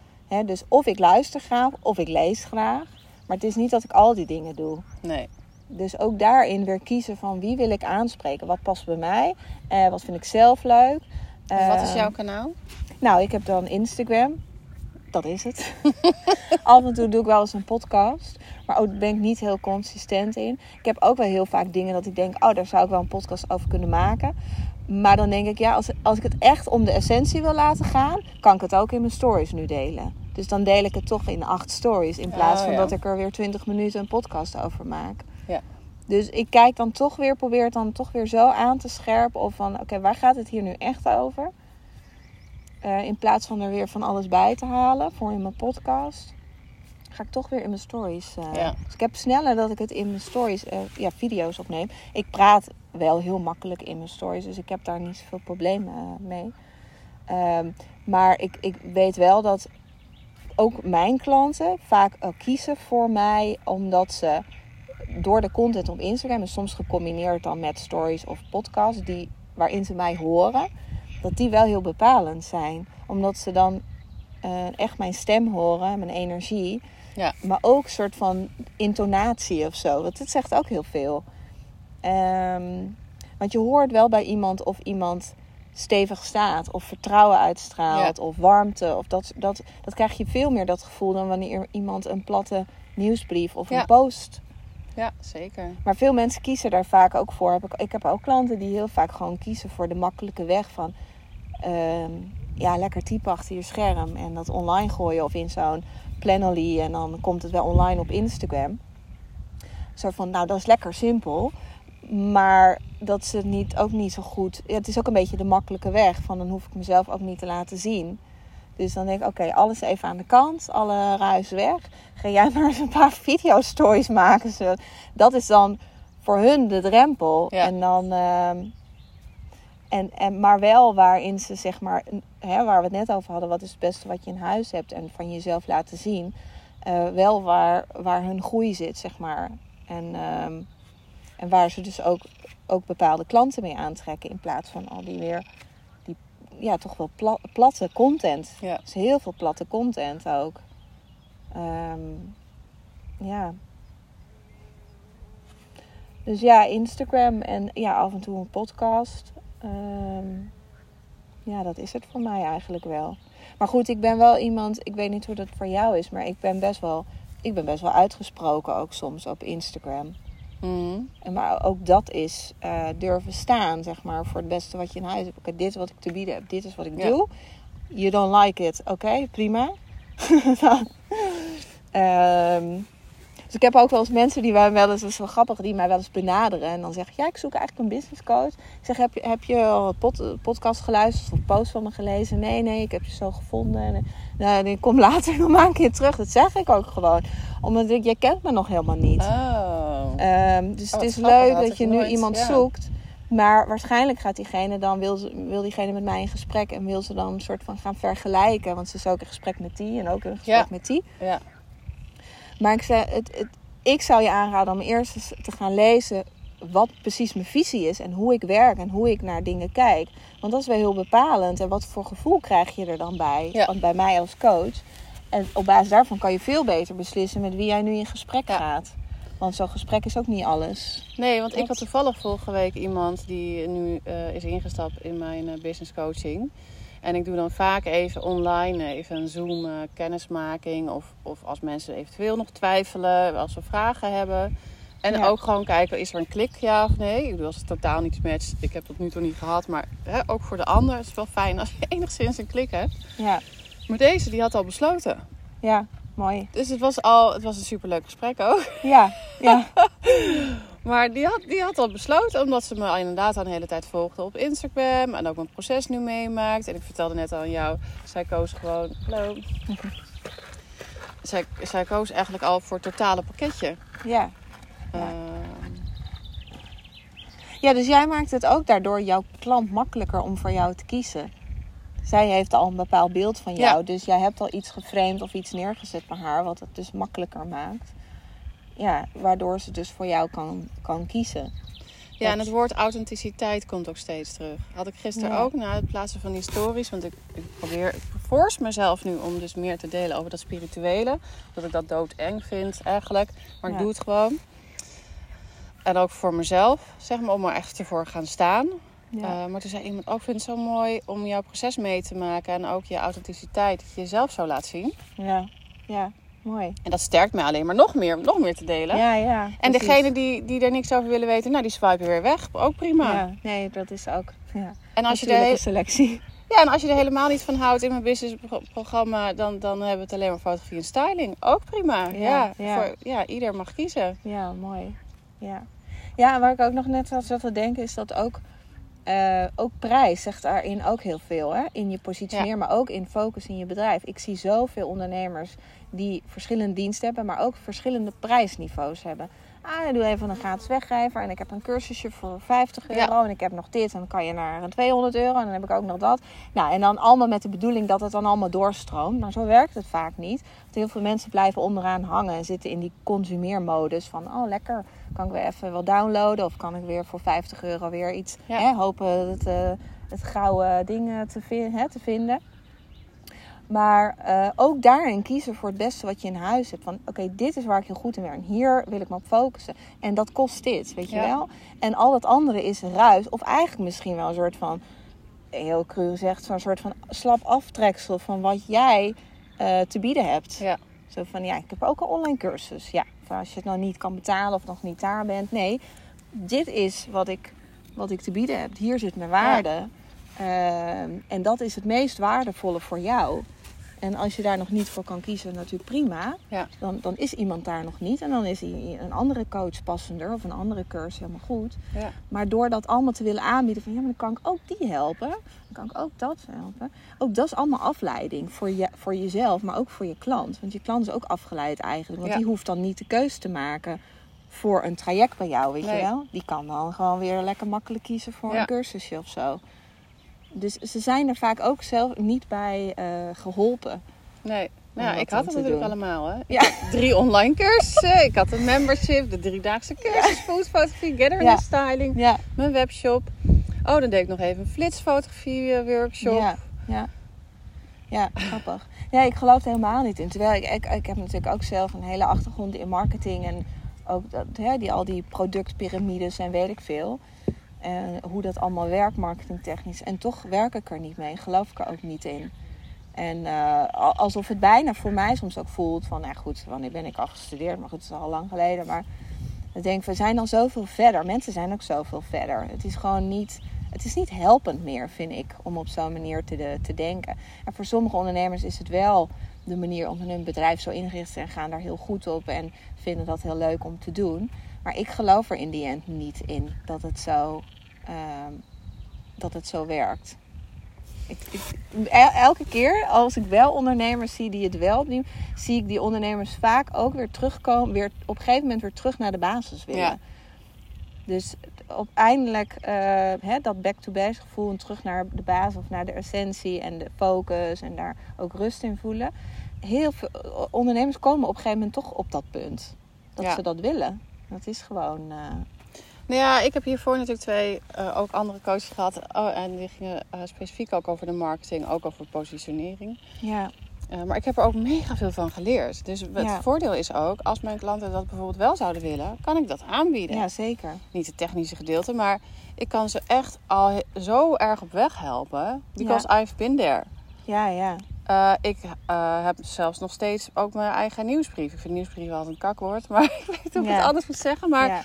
Dus of ik luister graag of ik lees graag. Maar het is niet dat ik al die dingen doe.
Nee.
Dus ook daarin weer kiezen van wie wil ik aanspreken. Wat past bij mij? Eh, wat vind ik zelf leuk?
Dus wat is
Eh,
jouw kanaal?
Nou, ik heb dan Instagram. Dat is het. Af en toe doe ik wel eens een podcast. Maar ook ben ik niet heel consistent in. Ik heb ook wel heel vaak dingen dat ik denk... oh, daar zou ik wel een podcast over kunnen maken. Maar dan denk ik, ja, als, als ik het echt om de essentie wil laten gaan, kan ik het ook in mijn stories nu delen. Dus dan deel ik het toch in acht stories. In plaats
Oh,
van
ja.
dat ik er weer twintig minuten een podcast over maak.
Ja.
Dus ik kijk dan toch weer, probeer het dan toch weer zo aan te scherpen. Of van, oké, waar gaat het hier nu echt over? Eh, in plaats van er weer van alles bij te halen voor in mijn podcast. Ga ik toch weer in mijn stories. eh.
Ja.
Dus ik heb sneller dat ik het in mijn stories, eh, ja, video's opneem. Ik praat wel heel makkelijk in mijn stories. Dus ik heb daar niet zoveel problemen eh, mee. Ehm, maar ik, ik weet wel dat ook mijn klanten vaak ook kiezen voor mij omdat ze door de content op Instagram en soms gecombineerd dan met stories of podcasts die, waarin ze mij horen, dat die wel heel bepalend zijn. Omdat ze dan eh, echt mijn stem horen, mijn energie,
Ja.
maar ook een soort van intonatie of zo. Want dit zegt ook heel veel. Ehm, want je hoort wel bij iemand of iemand stevig staat of vertrouwen uitstraalt of warmte. Of dat, dat, dat krijg je veel meer dat gevoel dan wanneer iemand een platte nieuwsbrief of
Ja.
een post.
Ja, zeker.
Maar veel mensen kiezen daar vaak ook voor. Heb ik, ik heb ook klanten die heel vaak gewoon kiezen voor de makkelijke weg van ehm, ja, lekker typen achter je scherm en dat online gooien of in zo'n Planoly en dan komt het wel online op Instagram. Zo van, nou dat is lekker simpel. Maar dat ze het niet, ook niet zo goed. Ja, het is ook een beetje de makkelijke weg. Van dan hoef ik mezelf ook niet te laten zien. Dus dan denk ik, oké, alles even aan de kant. Alle ruis weg. Ga jij maar eens een paar video-stories maken. Zo. Dat is dan voor hun de drempel.
Ja.
En dan... ehm, en, en, maar wel waarin ze zeg maar, hè, waar we het net over hadden, wat is het beste wat je in huis hebt en van jezelf laten zien. eh, wel waar, waar hun groei zit, zeg maar. En, ehm, en waar ze dus ook, ook bepaalde klanten mee aantrekken in plaats van al die weer, die ja, toch wel pla- platte content.
Ja.
Dus heel veel platte content ook. Ehm, ja. Dus ja, Instagram en ja, af en toe een podcast. Ehm, ja, dat is het voor mij eigenlijk wel. Maar goed, ik ben wel iemand, ik weet niet hoe dat voor jou is, maar ik ben best wel, ik ben best wel uitgesproken ook soms op Instagram.
Mhm.
En maar ook dat is eh, durven staan, zeg maar, voor het beste wat je in huis hebt. Oké, dit is wat ik te bieden heb, dit is wat ik
Ja.
doe. You don't like it, oké, prima. Ehm, dus ik heb ook wel eens mensen die mij wel eens, dat is wel grappig, die mij wel eens benaderen. En dan zeggen, ja, ik zoek eigenlijk een business coach. Ik zeg, heb je, heb je al een pod- podcast geluisterd of post van me gelezen? Nee, nee, ik heb je zo gevonden. En, nou, ik kom later nog maar een keer terug. Dat zeg ik ook gewoon. Omdat ik, jij kent me nog helemaal niet.
Oh.
Ehm, dus
Oh,
het is leuk dat je nu
nooit,
iemand
ja.
zoekt. Maar waarschijnlijk gaat diegene dan, wil, wil diegene met mij in gesprek en wil ze dan een soort van gaan vergelijken. Want ze is ook in gesprek met die en ook in gesprek
Ja.
met die.
Ja.
Maar ik, zei, het, het, ik zou je aanraden om eerst eens te gaan lezen wat precies mijn visie is en hoe ik werk en hoe ik naar dingen kijk. Want dat is wel heel bepalend. En wat voor gevoel krijg je er dan bij?
Ja.
Want bij mij als coach. En op basis daarvan kan je veel beter beslissen met wie jij nu in gesprek
Ja.
gaat. Want zo'n gesprek is ook niet alles.
Nee, want ik had toevallig vorige week iemand die nu eh, is ingestapt in mijn eh, business coaching. En ik doe dan vaak even online, even een Zoom eh, kennismaking. Of, of als mensen eventueel nog twijfelen, als ze vragen hebben. En
Ja.
ook gewoon kijken, is er een klik, ja of nee? Ik bedoel, als het totaal niet matcht, ik heb dat nu toe niet gehad. Maar hè, ook voor de ander is het wel fijn als je enigszins een klik hebt.
Ja,
Maar deze, die had al besloten.
ja, mooi.
Dus het was al, het was een superleuk gesprek ook.
Ja, ja,
Maar die had, die had al besloten, omdat ze me inderdaad al een hele tijd volgde op Instagram. En ook mijn proces nu meemaakt. En ik vertelde net al aan jou, zij koos gewoon... Hallo. Zij, zij koos eigenlijk al voor het totale pakketje.
ja. Ja.
Ehm,
Ja, dus jij maakt het ook daardoor jouw klant makkelijker om voor jou te kiezen. Zij heeft al een bepaald beeld van jou,
Ja.
dus jij hebt al iets geframed of iets neergezet bij haar, wat het dus makkelijker maakt. Ja, waardoor ze dus voor jou kan, kan kiezen.
ja, en het woord authenticiteit komt ook steeds terug. Had ik gisteren
Ja.
ook na het plaatsen van die stories. Want ik, ik probeer, ik force mezelf nu om dus meer te delen over dat spirituele. Dat ik dat doodeng vind eigenlijk. Maar ik doe het gewoon. En ook voor mezelf, zeg maar, om er echt ervoor gaan staan.
Ja,
Eh, maar toen zei iemand ook, vind het zo mooi om jouw proces mee te maken. En ook je authenticiteit, dat je jezelf zo laat zien.
ja, ja, mooi.
En dat sterkt mij alleen maar nog meer, nog meer te delen.
Ja, ja.
en
precies.
degene die, die er niks over willen weten, nou die swipen weer weg. Ook prima.
Ja, nee, dat is ook. ja.
En als je heel-
selectie.
Ja, en als je er helemaal niet van houdt in mijn businessprogramma, dan, dan hebben we het alleen maar fotografie en styling. Ook prima. Ja,
Ja, ja.
Voor, ja ieder mag kiezen.
Ja, mooi. Ja. ja, en waar ik ook nog net aan zat te denken is dat ook, eh, ook prijs zegt daarin ook heel veel. Hè? In je positioneer, maar ook in focus in je bedrijf. Ik zie zoveel ondernemers die verschillende diensten hebben, maar ook verschillende prijsniveaus hebben. Ah, ik doe even een gratis weggever en ik heb een cursusje voor 50 euro
Ja.
en ik heb nog dit en dan kan je naar een 200 euro en dan heb ik ook nog dat. Nou, en dan allemaal met de bedoeling dat het dan allemaal doorstroomt. Maar zo werkt het vaak niet. Want heel veel mensen blijven onderaan hangen en zitten in die consumeermodus van, oh lekker, kan ik weer even wel downloaden of kan ik weer voor 50 euro weer iets
Ja.
hè, hopen het, eh, het gouden ding te, hè, te vinden. Maar eh, ook daarin kiezen voor het beste wat je in huis hebt. Van oké, dit is waar ik heel goed in ben. En hier wil ik me op focussen. En dat kost dit, weet je
Ja.
wel. En al dat andere is ruis. Of eigenlijk misschien wel een soort van, heel cru gezegd, zo'n soort van slap aftreksel van wat jij eh, te bieden hebt.
Ja.
Zo van, ja, ik heb ook een online cursus. Ja, als je het nou niet kan betalen of nog niet daar bent. Nee, dit is wat ik, wat ik te bieden heb. Hier zit mijn waarde. Ehm, en dat is het meest waardevolle voor jou. En als je daar nog niet voor kan kiezen, natuurlijk prima.
Ja.
Dan, dan is iemand daar nog niet. En dan is een andere coach passender of een andere cursus helemaal goed.
Ja.
Maar door dat allemaal te willen aanbieden van ja, maar dan kan ik ook die helpen. Dan kan ik ook dat helpen. Ook dat is allemaal afleiding voor, je, voor jezelf, maar ook voor je klant. Want je klant is ook afgeleid eigenlijk. Want
Ja.
die hoeft dan niet de keus te maken voor een traject bij jou, weet
Nee.
je wel. Die kan dan gewoon weer lekker makkelijk kiezen voor een cursusje of zo. Dus ze zijn er vaak ook zelf niet bij eh, geholpen.
Nee. Nou, ja, ik had het natuurlijk
doen.
allemaal. Hè.
Ja.
Drie online cursussen. Ik had een membership, de driedaagse cursus, foodfotografie, gather
Ja.
and styling,
Ja,
mijn webshop. Oh, dan deed ik nog even een flitsfotografie eh, workshop.
Ja, ja. Ja, grappig. Nee, ik geloof er helemaal niet in. Terwijl ik, ik, ik heb natuurlijk ook zelf een hele achtergrond in marketing. En ook dat, hè, die, al die productpyramides en weet ik veel. En hoe dat allemaal werkt, marketingtechnisch. En toch werk ik er niet mee. Geloof ik er ook niet in. En eh, al- alsof het bijna voor mij soms ook voelt van... Nou goed, wanneer ben ik al gestudeerd? Maar goed, het is al lang geleden. Maar ik denk, we zijn al zoveel verder. Mensen zijn ook zoveel verder. Het is gewoon niet... Het is niet helpend meer, vind ik, om op zo'n manier te, te denken. En voor sommige ondernemers is het wel de manier om hun bedrijf zo ingericht te. Gaan daar heel goed op en vinden dat heel leuk om te doen. Maar ik geloof er in die end niet in dat het zo, ehm, dat het zo werkt. Ik, ik, el- elke keer als ik wel ondernemers zie die het wel doen, zie ik die ondernemers vaak ook weer terugkomen, weer op een gegeven moment weer terug naar de basis willen.
Ja.
Dus uiteindelijk eh, hè, dat back-to-base gevoel en terug naar de basis of naar de essentie en de focus en daar ook rust in voelen. Heel veel ondernemers komen op een gegeven moment toch op dat punt. Dat
Ja.
ze dat willen. Dat is gewoon. eh,
Nou ja, ik heb hiervoor natuurlijk twee eh, ook andere coaches gehad. Oh, en die gingen eh, specifiek ook over de marketing, ook over positionering.
ja,
maar ik heb er ook mega veel van geleerd. Dus het
Ja.
voordeel is ook, als mijn klanten dat bijvoorbeeld wel zouden willen, kan ik dat aanbieden.
ja, zeker.
Niet het technische gedeelte, maar ik kan ze echt al zo erg op weg helpen. Because I've been there.
Ja, ja.
Eh, ik eh, heb zelfs nog steeds ook mijn eigen nieuwsbrief. Ik vind nieuwsbrief wel een kakwoord, maar ik weet niet hoe ik
Ja.
het anders moet zeggen. Maar
ja.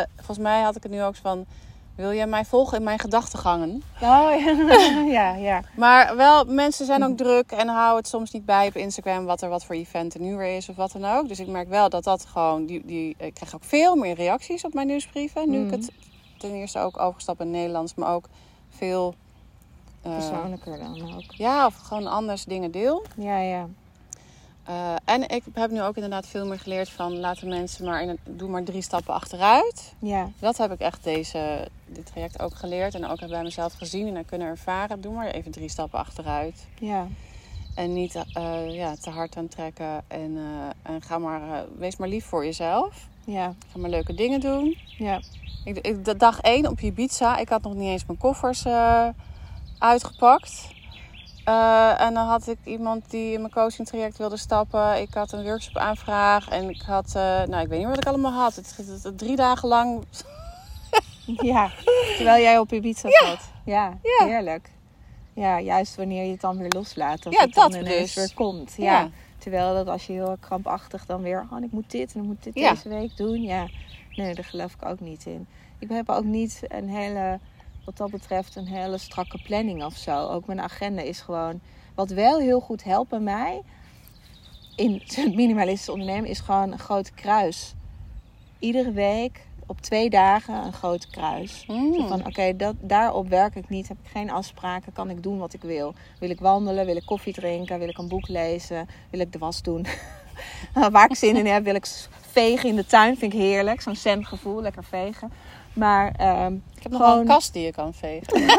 eh, volgens mij had ik het nu ook van... Wil jij mij volgen in mijn gedachtegangen?
Oh, ja. ja, ja.
Maar wel, mensen zijn ook druk en houden het soms niet bij op Instagram... wat er wat voor event er nu weer is of wat dan ook. Dus ik merk wel dat dat gewoon... Die, die, ik krijg ook veel meer reacties op mijn nieuwsbrieven. Nu ik
Mhm.
het ten eerste ook overgestapt in het Nederlands... maar ook veel... eh,
Persoonlijker dan ook.
ja, of gewoon anders dingen deel.
Ja, ja.
Eh, en ik heb nu ook inderdaad veel meer geleerd van laten mensen maar in doe maar drie stappen achteruit.
Ja,
Dat heb ik echt deze, dit traject ook geleerd en ook bij mezelf gezien en kunnen ervaren. Doe maar even drie stappen achteruit.
ja.
En niet eh, ja, te hard aantrekken. En, eh, en ga maar, wees maar lief voor jezelf.
Ja,
Ga maar leuke dingen doen.
ja.
Ik, dag één op Ibiza, ik had nog niet eens mijn koffers uitgepakt. Eh, en dan had ik iemand die in mijn coaching traject wilde stappen. Ik had een workshop aanvraag en ik had, eh, nou ik weet niet wat ik allemaal had. Het, het- het- drie dagen lang.
Ja, terwijl jij op Ibiza zat. Ja,
Ja.
heerlijk. Ja, juist wanneer je het dan weer loslaat. Dat
Ja,
het dan
dat
ineens
dus.
weer komt. Ja.
Ja.
Terwijl dat als je heel krampachtig dan weer... Oh, ik moet dit en ik moet dit deze week doen. Ja, nee, daar geloof ik ook niet in. Ik heb ook niet een hele wat dat betreft een hele strakke planning of zo. Ook mijn agenda is gewoon. Wat wel heel goed helpt bij mij in het minimalistische ondernemen is gewoon een groot kruis. Iedere week op twee dagen een groot kruis.
Mm.
Zo van, oké, dat daarop werk ik niet. Heb ik geen afspraken. Kan ik doen wat ik wil. Wil ik wandelen? Wil ik koffie drinken? Wil ik een boek lezen? Wil ik de was doen? Waar ik zin in heb, wil ik vegen in de tuin. Vind ik heerlijk. Zo'n zen gevoel. Lekker vegen. Maar ehm
Ik heb nog wel een kast die je kan vegen.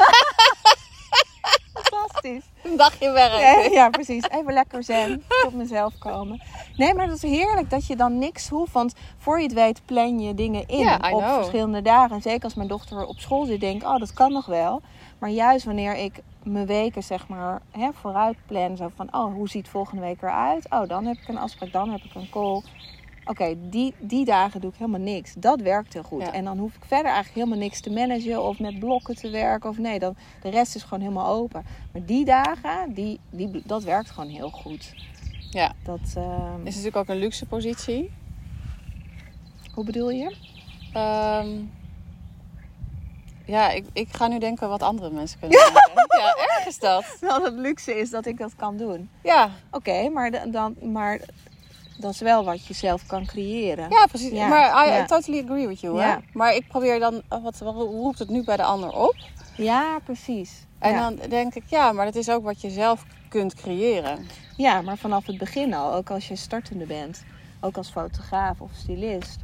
fantastisch.
Een dagje werk.
Ja, ja, precies. Even lekker zen. Tot mezelf komen. Nee, maar dat is heerlijk dat je dan niks hoeft. Want voor je het weet plan je dingen in op verschillende dagen. En zeker als mijn dochter op school zit, denk ik, oh, dat kan nog wel. Maar juist wanneer ik mijn weken zeg maar hè, vooruit plan. Zo van, oh, hoe ziet volgende week eruit? Oh, dan heb ik een afspraak, dan heb ik een call. Oké, die, die dagen doe ik helemaal niks. Dat werkt heel goed.
Ja.
En dan hoef ik verder eigenlijk helemaal niks te managen of met blokken te werken. Of nee, dan, de rest is gewoon helemaal open. Maar die dagen, die, die, dat werkt gewoon heel goed.
Ja.
Dat, ehm,
Is natuurlijk ook een luxe positie.
Hoe bedoel je?
Ehm, ja, ik, ik ga nu denken wat andere mensen kunnen denken. Ja, erg is dat.
Dat het luxe is dat ik dat kan doen.
Ja,
Oké, maar, dan, maar dat is wel wat je zelf kan creëren.
ja precies.
Ja,
Maar I, totally agree with you. Hè? Maar ik probeer dan, wat, wat roept het nu bij de ander op?
Ja, precies.
En
ja.
dan denk ik, ja, maar dat is ook wat je zelf kunt creëren.
ja, maar vanaf het begin al, ook als je startende bent, ook als fotograaf of stylist,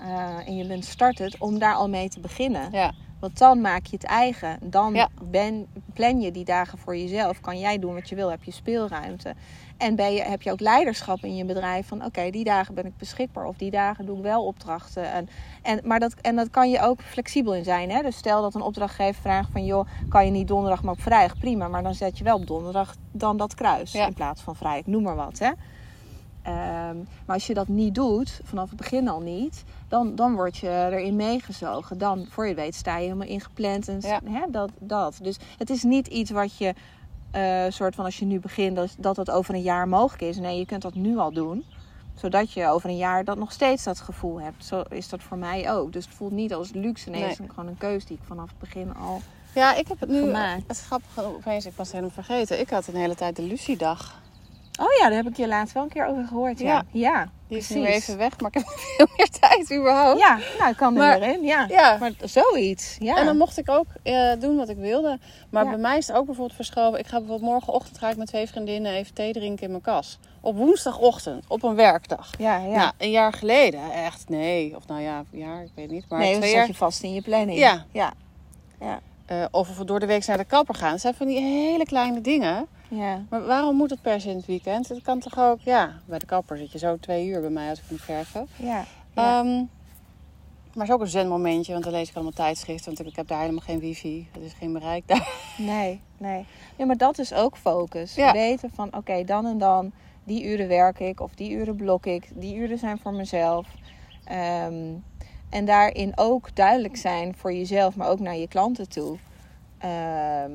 eh, en je bent startend, om daar al mee te beginnen.
Ja,
Want dan maak je het eigen. Dan
Ja.
ben, plan je die dagen voor jezelf. Kan jij doen wat je wil, heb je speelruimte. En ben je, heb je ook leiderschap in je bedrijf van oké, die dagen ben ik beschikbaar. Of die dagen doe ik wel opdrachten. En, en, maar dat, en dat kan je ook flexibel in zijn. Hè? Dus stel dat een opdrachtgever vraagt van joh, kan je niet donderdag maar op vrijdag? Prima, maar dan zet je wel op donderdag dan dat kruis.
Ja.
In plaats van vrijdag, noem maar wat. Hè? Ehm, maar als je dat niet doet, vanaf het begin al niet, dan, dan word je erin meegezogen. Dan, voor je het weet, sta je helemaal ingepland. En,
Ja.
hè, dat, dat. Dus het is niet iets wat je, eh, soort van als je nu begint, dat, dat over een jaar mogelijk is. Nee, je kunt dat nu al doen. Zodat je over een jaar dat nog steeds dat gevoel hebt. Zo is dat voor mij ook. Dus het voelt niet als luxe. Nee,
Nee.
het is gewoon een keuze die ik vanaf het begin al...
ja ik heb het nu...
Gemaakt.
Het is grappig, opeens, ik was het helemaal vergeten. Ik had een hele tijd de Lucie-dag.
Oh ja, daar heb ik je laatst wel een keer over gehoord. Ja,
Ja.
ja,
Die is
precies.
nu even weg, maar ik heb veel meer tijd überhaupt.
Ja, nou, ik kan er weer in. Ja.
Ja.
Maar zoiets. Ja.
En dan mocht ik ook eh, doen wat ik wilde. Maar
Ja.
bij mij is het ook bijvoorbeeld verschoven. Ik ga bijvoorbeeld morgenochtend ga ik met twee vriendinnen even thee drinken in mijn kas. Op woensdagochtend, op een werkdag.
ja, ja.
Ja. een jaar geleden echt nee. Of nou ja, een jaar, ik weet niet. Maar
nee, dan
twee
zat
jaar.
je vast in je planning.
Ja.
Ja.
eh, of we door de week naar de kapper gaan. Dat zijn van die hele kleine dingen.
Ja.
Maar waarom moet het per se in het weekend? Het kan toch ook, ja, bij de kapper zit je zo twee uur bij mij als ik moet verven.
Ja. Ja.
Ehm, maar het is ook een zenmomentje, want dan lees ik allemaal tijdschriften. Want ik heb daar helemaal geen wifi. Het is geen bereik daar.
nee, nee. Ja, maar dat is ook focus.
Ja.
Weten van, oké, dan en dan, die uren werk ik of die uren blok ik. Die uren zijn voor mezelf. Ehm, en daarin ook duidelijk zijn voor jezelf, maar ook naar je klanten toe. Ehm,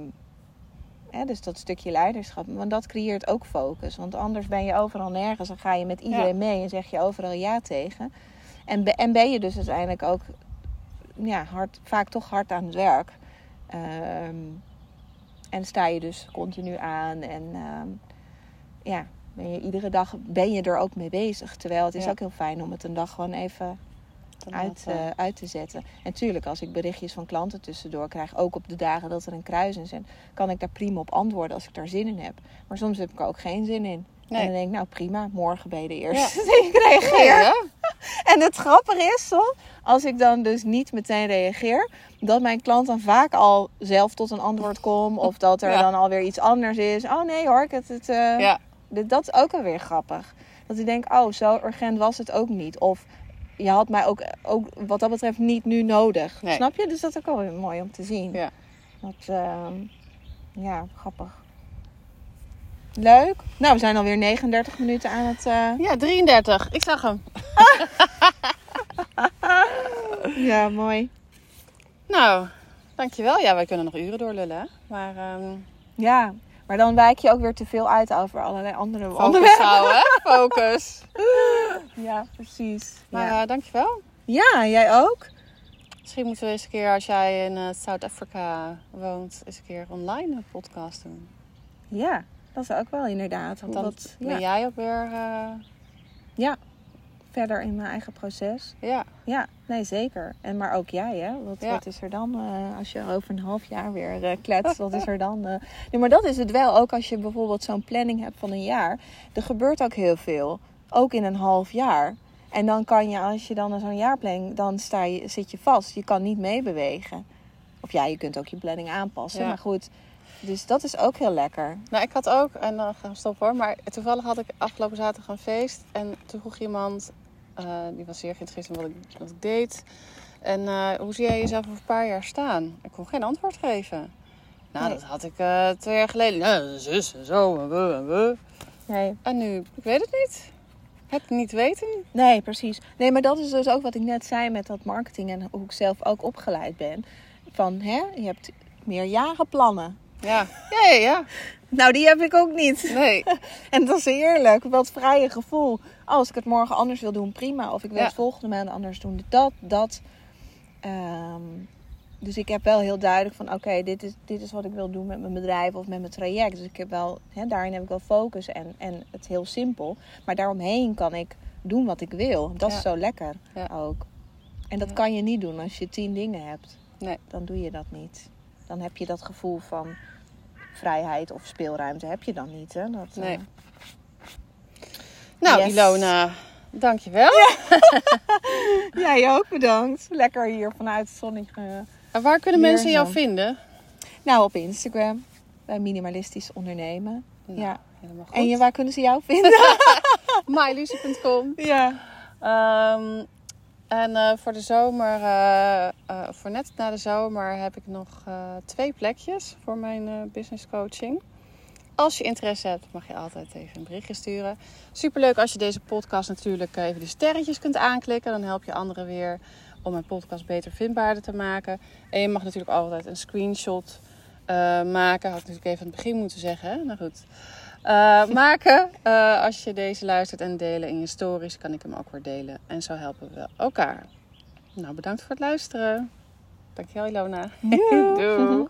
hè, dus dat stukje leiderschap. Want dat creëert ook focus. Want anders ben je overal nergens en ga je met iedereen
Ja.
mee en zeg je overal ja tegen. En, be- en ben je dus uiteindelijk ook ja, hard, vaak toch hard aan het werk. Ehm, en sta je dus continu aan en ehm, ja, ben je iedere dag ben je er ook mee bezig. Terwijl het is
Ja.
ook heel fijn om het een dag gewoon even uit,
dat, eh,
eh, uit te zetten. En tuurlijk, als ik berichtjes van klanten tussendoor krijg, ook op de dagen dat er een kruis in zit, kan ik daar prima op antwoorden als ik daar zin in heb. Maar soms heb ik er ook geen zin in.
Nee.
En dan denk ik, nou prima, morgen ben je de eerste
Ja.
die ik reageer. En het grappige is, Sol, als ik dan dus niet meteen reageer, dat mijn klant dan vaak al zelf tot een antwoord komt. Of dat er
Ja.
dan alweer iets anders is. Oh nee hoor, ik het, het, eh,
ja.
dit- dat is ook alweer grappig. Dat ik denk, oh zo urgent was het ook niet. Of je had mij ook, ook wat dat betreft niet nu nodig.
Nee.
Snap je? Dus dat is ook wel weer mooi om te zien.
Ja.
Dat, ehm, ja, grappig. Leuk. Nou, we zijn alweer 39 minuten aan het... eh,
ja, 33. Ik zag hem.
Ja, mooi.
Nou, dankjewel. Ja, wij kunnen nog uren doorlullen. hè. Maar ehm
Ja, maar dan wijk je ook weer te veel uit over allerlei andere
focus
onderwerpen.
houden, hè? Focus.
Ja, precies.
Maar
Ja.
eh, dankjewel.
ja, jij ook?
Misschien moeten we eens een keer, als jij in uh, Zuid-Afrika woont, eens een keer online een podcast doen.
Ja, dat is ook wel inderdaad.
Want dan dat, ben jij ook weer... Uh...
Ja, verder in mijn eigen proces.
Ja.
Ja, nee zeker. En maar ook jij, hè? Wat, wat is er dan uh, als je over een half jaar weer uh, kletst? Wat is er dan? Uh... Nee, maar dat is het wel. Ook als je bijvoorbeeld zo'n planning hebt van een jaar. Er gebeurt ook heel veel. Ook in een half jaar. En dan kan je, als je dan zo'n jaarplanning, dan sta je, zit je vast. Je kan niet meebewegen. Of ja, je kunt ook je planning aanpassen. Maar goed, dus dat is ook heel lekker.
Nou, ik had ook, en dan gaan we stoppen hoor. Maar toevallig had ik afgelopen zaterdag een feest. En toen vroeg iemand, uh, die was zeer geïnteresseerd in wat ik, wat ik deed. En uh, hoe zie jij jezelf over een paar jaar staan? Ik kon geen antwoord geven. Nou, nee. dat had ik uh, twee jaar geleden. Ja, zus en zo en we en we.
Nee.
En nu, ik weet het niet. Het niet weten?
Nee, precies. Nee, maar dat is dus ook wat ik net zei met dat marketing en hoe ik zelf ook opgeleid ben. Van, hè, je hebt meerjarenplannen.
Ja. ja, ja, ja.
Nou, die heb ik ook niet.
Nee.
en dat is heerlijk. Wat vrije gevoel. Oh, als ik het morgen anders wil doen, prima. Of ik wil ja. het volgende maand anders doen. Dat, dat. Dus ik heb wel heel duidelijk van... Oké, dit, is, dit is wat ik wil doen met mijn bedrijf of met mijn traject. Dus ik heb wel... Hè, daarin heb ik wel focus en, en het heel simpel. Maar daaromheen kan ik doen wat ik wil. Dat ja. is zo lekker ook. En dat kan je niet doen als je tien dingen hebt.
Nee.
Dan doe je dat niet. Dan heb je dat gevoel van vrijheid of speelruimte heb je dan niet. Hè? Dat,
nee. Uh... Nou, yes. Ilona, dankjewel.
Ja. Jij ook bedankt. Lekker hier vanuit het zonnige.
En waar kunnen mensen jou vinden?
Nou, op Instagram. Bij Minimalistisch Ondernemen.
Nou,
ja.
Goed.
En je, waar kunnen ze jou vinden?
mylucy.com
Ja.
Um, en uh, voor de zomer, uh, uh, voor net na de zomer, heb ik nog twee plekjes voor mijn business coaching. Als je interesse hebt, mag je altijd even een berichtje sturen. Superleuk als je deze podcast natuurlijk even de sterretjes kunt aanklikken. Dan help je anderen weer om mijn podcast beter vindbaarder te maken. En je mag natuurlijk altijd een screenshot maken. Had ik natuurlijk even aan het begin moeten zeggen. Hè? Nou goed. Uh, maken. Uh, als je deze luistert en delen in je stories, kan ik hem ook weer delen. En zo helpen we elkaar. Nou, bedankt voor het luisteren. Dankjewel, Ilona.
Doei.
Doei.